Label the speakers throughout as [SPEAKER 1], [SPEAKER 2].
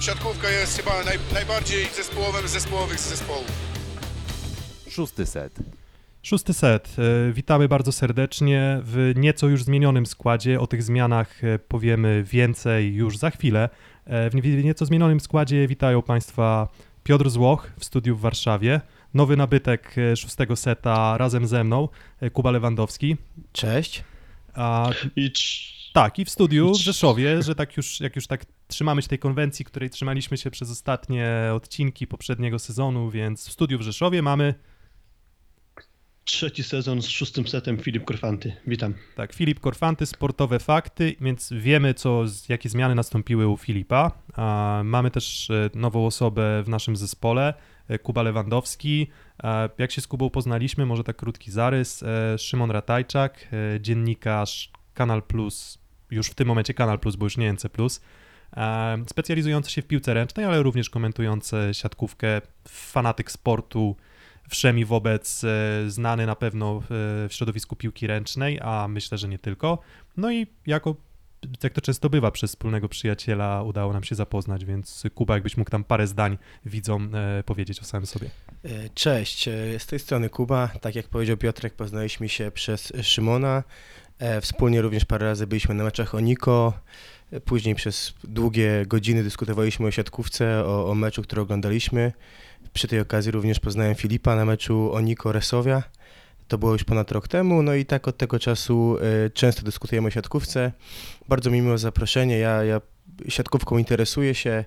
[SPEAKER 1] siatkówka jest chyba naj, najbardziej zespołowym z zespołowych zespołów.
[SPEAKER 2] Szósty set.
[SPEAKER 3] Szósty set. E, Witamy bardzo serdecznie w nieco już zmienionym składzie. O tych zmianach e, powiemy więcej już za chwilę. E, W nie- nieco zmienionym składzie witają Państwa Piotr Złoch w studiu w Warszawie, nowy nabytek szóstego seta razem ze mną, Kuba Lewandowski.
[SPEAKER 4] Cześć.
[SPEAKER 3] A
[SPEAKER 5] I cz-
[SPEAKER 3] tak, i w studiu w Rzeszowie, że tak już, jak już tak trzymamy się tej konwencji, której trzymaliśmy się przez ostatnie odcinki poprzedniego sezonu, więc w studiu w Rzeszowie mamy
[SPEAKER 5] trzeci sezon z szóstym setem Filip Korfanty. Witam.
[SPEAKER 3] Tak, Filip Korfanty, sportowe fakty, więc wiemy, co, jakie zmiany nastąpiły u Filipa. Mamy też e, nową osobę w naszym zespole, e, Kuba Lewandowski. Jak się z Kubą poznaliśmy, może tak krótki zarys, e, Szymon Ratajczak, dziennikarz Kanal Plus, już w tym momencie Kanal Plus, bo już nie NC Plus, e, specjalizujący się w piłce ręcznej, ale również komentujący siatkówkę, fanatyk sportu, wszemi wobec, e, znany na pewno w, w środowisku piłki ręcznej, a myślę, że nie tylko. No i jako, jak to często bywa, przez wspólnego przyjaciela udało nam się zapoznać, więc Kuba, jakbyś mógł tam parę zdań widzom e, powiedzieć o samym sobie.
[SPEAKER 4] E, Cześć, e, z tej strony Kuba. Tak jak powiedział Piotrek, poznaliśmy się przez Szymona. Wspólnie również parę razy byliśmy na meczach Oniko. Później przez długie godziny dyskutowaliśmy o siatkówce, o, o meczu, który oglądaliśmy. Przy tej okazji również poznałem Filipa na meczu Oniko Resowia. To było już ponad rok temu, no i tak od tego czasu e, często dyskutujemy o siatkówce. Bardzo mi miło zaproszenie. Ja, ja siatkówką interesuję się.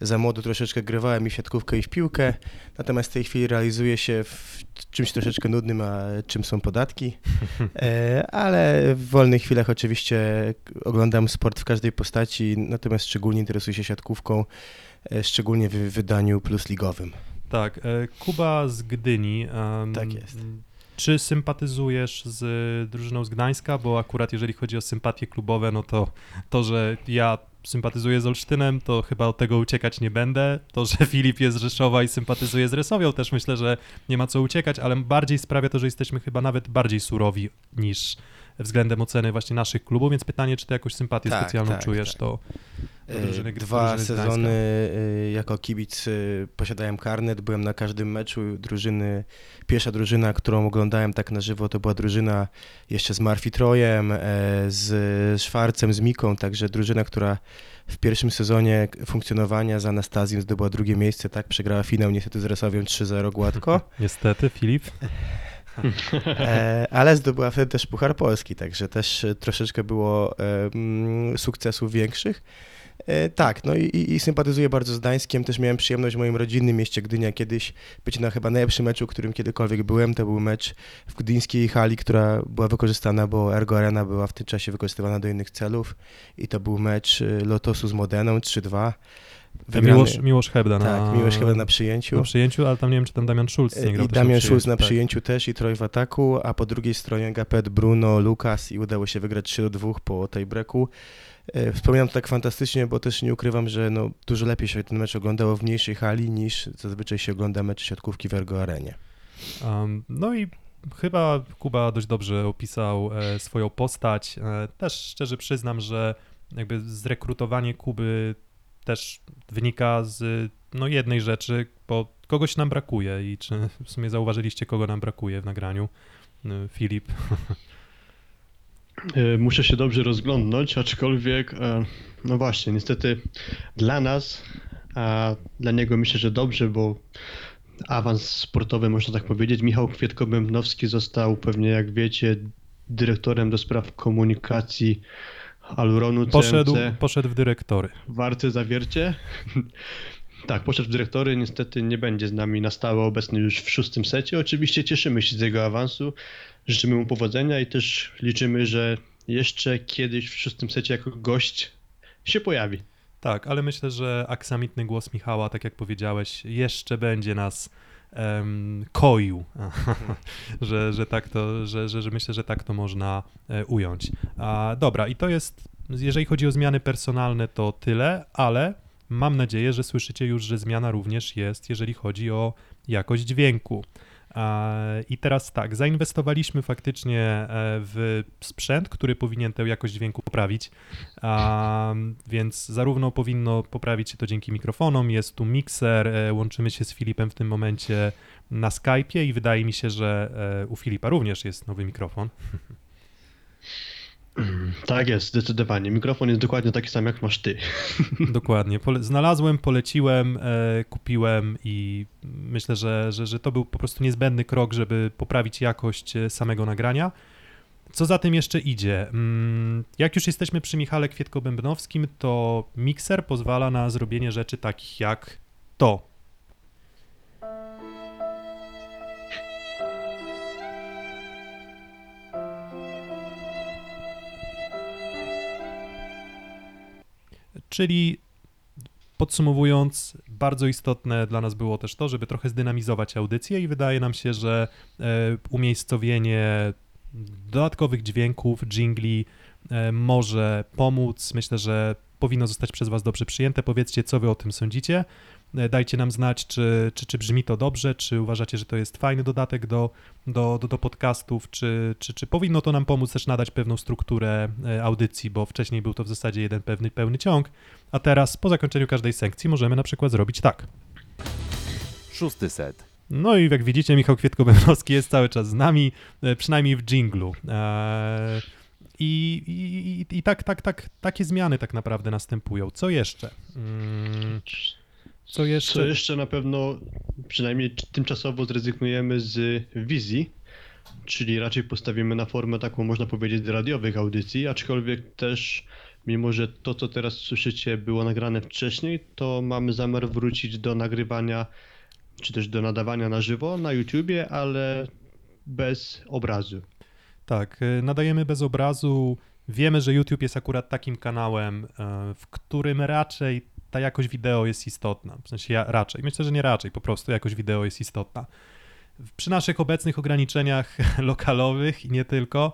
[SPEAKER 4] Za młodu troszeczkę grywałem i w siatkówkę i w piłkę. Natomiast w tej chwili realizuję się w czymś troszeczkę nudnym, a czym są podatki. E, ale w wolnych chwilach oczywiście oglądam sport w każdej postaci, natomiast szczególnie interesuję się siatkówką, e, szczególnie w wydaniu plusligowym.
[SPEAKER 3] Tak, Kuba z Gdyni. em,
[SPEAKER 4] Tak jest.
[SPEAKER 3] Czy sympatyzujesz z drużyną z Gdańska? Bo akurat jeżeli chodzi o sympatie klubowe, no to to, że ja sympatyzuję z Olsztynem, to chyba od tego uciekać nie będę. To, że Filip jest z Rzeszowa i sympatyzuje z Resowią, też myślę, że nie ma co uciekać, ale bardziej sprawia to, że jesteśmy chyba nawet bardziej surowi niż względem oceny właśnie naszych klubów, więc pytanie, czy ty jakąś sympatię
[SPEAKER 4] Tak,
[SPEAKER 3] specjalną
[SPEAKER 4] tak,
[SPEAKER 3] czujesz,
[SPEAKER 4] tak.
[SPEAKER 3] do
[SPEAKER 4] E,
[SPEAKER 3] drużyny,
[SPEAKER 4] Dwa
[SPEAKER 3] drużyny
[SPEAKER 4] sezony e, jako kibic e, posiadałem karnet, byłem na każdym meczu drużyny. Pierwsza drużyna, którą oglądałem tak na żywo, to była drużyna jeszcze z Marfi Trojem, z Szwarcem, z Miką, także drużyna, która w pierwszym sezonie funkcjonowania z Anastazją zdobyła drugie miejsce, tak, przegrała finał niestety z Resowią 3-0 gładko,
[SPEAKER 3] Niestety, Filip.
[SPEAKER 4] E, ale zdobyła wtedy też Puchar Polski, także też e, troszeczkę było e, mm, sukcesów większych. Tak, no i, i, sympatyzuję bardzo z Gdańskiem. Też miałem przyjemność w moim rodzinnym mieście Gdynia kiedyś być na chyba najlepszym meczu, którym kiedykolwiek byłem. To był mecz w gdyńskiej hali, która była wykorzystana, bo Ergo Arena była w tym czasie wykorzystywana do innych celów. I to był mecz Lotosu z Modeną 3-2. Wygrany-
[SPEAKER 3] Miłosz, Miłosz Hebda na,
[SPEAKER 4] tak, Miłosz chyba na przyjęciu.
[SPEAKER 3] na przyjęciu, ale tam nie wiem, czy tam Damian Schulz nie grał.
[SPEAKER 4] I Damian. Schulz na
[SPEAKER 3] Tak.
[SPEAKER 4] przyjęciu też i Troj w ataku, a po drugiej stronie Gapet, Bruno, Lukas i udało się wygrać 3 do 2 po tej breaku. E, Wspominam to tak fantastycznie, bo też nie ukrywam, że no, dużo lepiej się ten mecz oglądało w mniejszej hali niż zazwyczaj się ogląda mecz siatkówki w Ergo Arenie.
[SPEAKER 3] Um, no i chyba Kuba dość dobrze opisał e, swoją postać. E, też szczerze przyznam, że jakby zrekrutowanie Kuby też wynika z no, jednej rzeczy, bo kogoś nam brakuje i czy w sumie zauważyliście, kogo nam brakuje w nagraniu? E, Filip.
[SPEAKER 5] E, Muszę się dobrze rozglądnąć, aczkolwiek, e, no właśnie, niestety dla nas, a dla niego myślę, że dobrze, bo awans sportowy, można tak powiedzieć. Michał Kwietko-Bębnowski został pewnie, jak wiecie, dyrektorem do spraw komunikacji Aluronu
[SPEAKER 3] Poszedł,
[SPEAKER 5] CMC.
[SPEAKER 3] poszedł w dyrektory.
[SPEAKER 5] Warte zawiercie. Tak, poszedł w dyrektory, niestety nie będzie z nami na stałe obecny już w szóstym secie. Oczywiście cieszymy się z jego awansu, życzymy mu powodzenia i też liczymy, że jeszcze kiedyś w szóstym secie jako gość się pojawi.
[SPEAKER 3] Tak, ale myślę, że aksamitny głos Michała, tak jak powiedziałeś, jeszcze będzie nas em, koił, że, że, tak to, że, że, że myślę, że tak to można e, ująć. A, dobra, i to jest, jeżeli chodzi o zmiany personalne, to tyle, ale mam nadzieję, że słyszycie już, że zmiana również jest, jeżeli chodzi o jakość dźwięku. I teraz tak, zainwestowaliśmy faktycznie e, w sprzęt, który powinien tę jakość dźwięku poprawić, więc zarówno powinno poprawić się to dzięki mikrofonom, jest tu mikser, e, łączymy się z Filipem w tym momencie na Skype'ie i wydaje mi się, że e, u Filipa również jest nowy mikrofon.
[SPEAKER 5] Tak jest, zdecydowanie. Mikrofon jest dokładnie taki sam, jak masz ty.
[SPEAKER 3] Dokładnie. Znalazłem, poleciłem, e, kupiłem i myślę, że, że, że to był po prostu niezbędny krok, żeby poprawić jakość e, samego nagrania. Co za tym jeszcze idzie? Mm, Jak już jesteśmy przy Michale Kwietko-Bębnowskim, to mikser pozwala na zrobienie rzeczy takich jak to. Czyli Podsumowując, bardzo istotne dla nas było też to, żeby trochę zdynamizować audycję i wydaje nam się, że e, umiejscowienie dodatkowych dźwięków, jingli e, może pomóc. Myślę, że powinno zostać przez Was dobrze przyjęte. Powiedzcie, co Wy o tym sądzicie. E, Dajcie nam znać, czy, czy, czy brzmi to dobrze, czy uważacie, że to jest fajny dodatek do, do, do, do podcastów, czy, czy, czy powinno to nam pomóc też nadać pewną strukturę e, audycji, bo wcześniej był to w zasadzie jeden pewny pełny ciąg, a teraz po zakończeniu każdej sekcji możemy na przykład zrobić tak.
[SPEAKER 2] Szósty set.
[SPEAKER 3] No i jak widzicie, Michał Kwietko-Bębnowski jest cały czas z nami, e, przynajmniej w dżinglu. I, i, i, i tak, tak, tak, takie zmiany tak naprawdę następują. Co jeszcze? Co jeszcze?
[SPEAKER 5] Co jeszcze na pewno, przynajmniej tymczasowo zrezygnujemy z wizji, czyli raczej postawimy na formę taką, można powiedzieć, radiowych audycji, aczkolwiek też, mimo że to, co teraz słyszycie, było nagrane wcześniej, to mamy zamiar wrócić do nagrywania, czy też do nadawania na żywo na YouTubie, ale bez obrazu.
[SPEAKER 3] Tak, y, nadajemy bez obrazu. Wiemy, że YouTube jest akurat takim kanałem, e, w którym raczej ta jakość wideo jest istotna. W sensie ja raczej, myślę, że nie raczej, po prostu jakość wideo jest istotna. Przy naszych obecnych ograniczeniach lokalowych i nie tylko,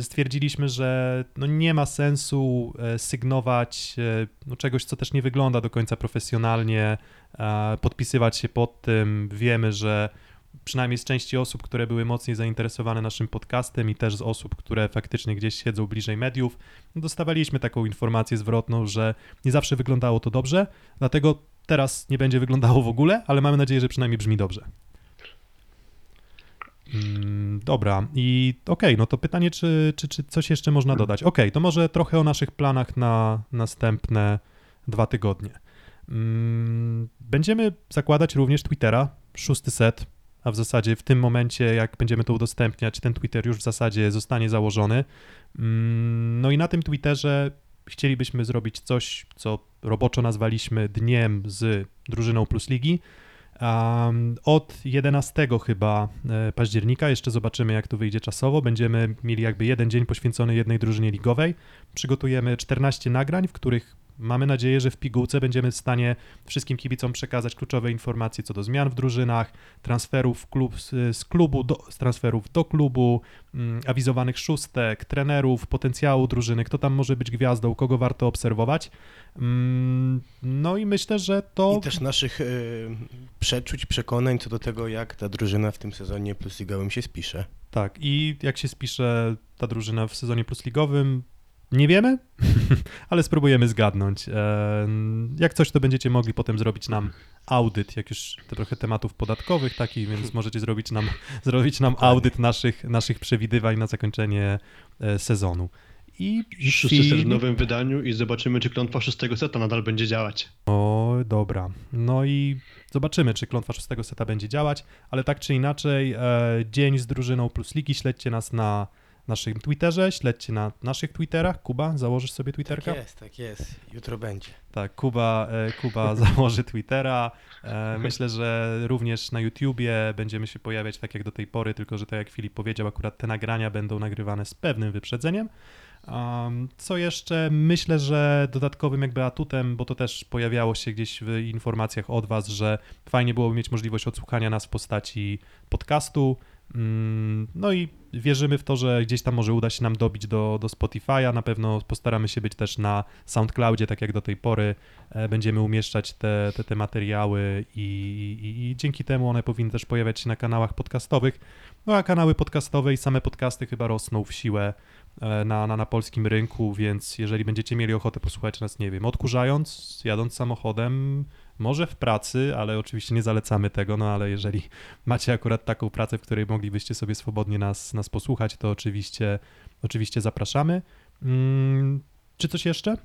[SPEAKER 3] stwierdziliśmy, że no nie ma sensu e, sygnować e, no czegoś, co też nie wygląda do końca profesjonalnie, podpisywać się pod tym. Wiemy, że przynajmniej z części osób, które były mocniej zainteresowane naszym podcastem i też z osób, które faktycznie gdzieś siedzą bliżej mediów, dostawaliśmy taką informację zwrotną, że nie zawsze wyglądało to dobrze, dlatego teraz nie będzie wyglądało w ogóle, ale mamy nadzieję, że przynajmniej brzmi dobrze. Mm, Dobra, i okej, no to pytanie, czy, czy, czy coś jeszcze można dodać? Okej, to może trochę o naszych planach na następne dwa tygodnie. Mm, Będziemy zakładać również Twittera, szósty set, a w zasadzie w tym momencie, jak będziemy to udostępniać, ten Twitter już w zasadzie zostanie założony. Mm, No i na tym Twitterze chcielibyśmy zrobić coś, co roboczo nazwaliśmy dniem z drużyną Plus Ligi. Od 11 chyba e, października, jeszcze zobaczymy jak to wyjdzie czasowo, będziemy mieli jakby jeden dzień poświęcony jednej drużynie ligowej. Przygotujemy 14 nagrań, w których mamy nadzieję, że w pigułce będziemy w stanie wszystkim kibicom przekazać kluczowe informacje co do zmian w drużynach, transferów klub, z, klubu, do, z transferów do klubu, mm, awizowanych szóstek, trenerów, potencjału drużyny, kto tam może być gwiazdą, kogo warto obserwować. Mm, No i myślę, że to...
[SPEAKER 4] I też naszych y, przeczuć, przekonań co do tego, jak ta drużyna w tym sezonie plus ligowym się spisze.
[SPEAKER 3] Tak, i jak się spisze ta drużyna w sezonie plusligowym, nie wiemy, ale spróbujemy zgadnąć. Em, Jak coś, to będziecie mogli potem zrobić nam audyt, jak już te trochę tematów podatkowych taki, więc możecie zrobić nam, zrobić nam audyt naszych, naszych przewidywań na zakończenie e, sezonu. I
[SPEAKER 5] Szósty set w nowym wydaniu i zobaczymy, czy klątwa szóstego seta nadal będzie działać.
[SPEAKER 3] O, dobra. No i zobaczymy, czy klątwa szóstego seta będzie działać, ale tak czy inaczej, e, dzień z drużyną plus ligi, śledźcie nas na naszym Twitterze, śledźcie na naszych Twitterach. Kuba, założysz sobie Twitterka?
[SPEAKER 4] Tak jest, tak jest. Jutro będzie.
[SPEAKER 3] Tak, Kuba, e, Kuba założy Twittera. E, Myślę, że również na YouTubie będziemy się pojawiać tak jak do tej pory, tylko że tak jak Filip powiedział, akurat te nagrania będą nagrywane z pewnym wyprzedzeniem. Um, co jeszcze? Myślę, że dodatkowym jakby atutem, bo to też pojawiało się gdzieś w informacjach od Was, że fajnie byłoby mieć możliwość odsłuchania nas w postaci podcastu. Mm, No i wierzymy w to, że gdzieś tam może uda się nam dobić do, do Spotify'a. Na pewno postaramy się być też na SoundCloudzie, tak jak do tej pory. E, Będziemy umieszczać te, te, te materiały i, i, i dzięki temu one powinny też pojawiać się na kanałach podcastowych. No a kanały podcastowe i same podcasty chyba rosną w siłę e, na, na, na polskim rynku, więc jeżeli będziecie mieli ochotę posłuchać nas, nie wiem, odkurzając, jadąc samochodem, może w pracy, ale oczywiście nie zalecamy tego, no ale jeżeli macie akurat taką pracę, w której moglibyście sobie swobodnie nas, nas posłuchać, to oczywiście, oczywiście zapraszamy. Mm, czy coś jeszcze?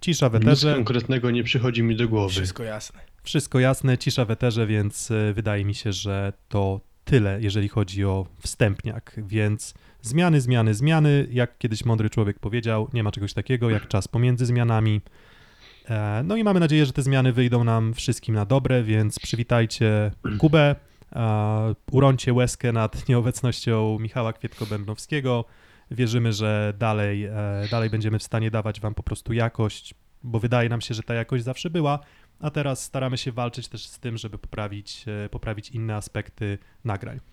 [SPEAKER 3] Cisza w
[SPEAKER 5] Nic
[SPEAKER 3] eterze.
[SPEAKER 5] konkretnego nie przychodzi mi do głowy.
[SPEAKER 4] Wszystko jasne.
[SPEAKER 3] Wszystko jasne, cisza w eterze, więc e, wydaje mi się, że to tyle, jeżeli chodzi o wstępniak. Więc zmiany, zmiany, zmiany. Jak kiedyś mądry człowiek powiedział, nie ma czegoś takiego jak czas pomiędzy zmianami. E, No i mamy nadzieję, że te zmiany wyjdą nam wszystkim na dobre, więc przywitajcie Kubę, urońcie łezkę nad nieobecnością Michała Kwietko-Bębnowskiego. Wierzymy, że dalej, e, dalej będziemy w stanie dawać wam po prostu jakość, bo wydaje nam się, że ta jakość zawsze była, a teraz staramy się walczyć też z tym, żeby poprawić, e, poprawić inne aspekty nagrań.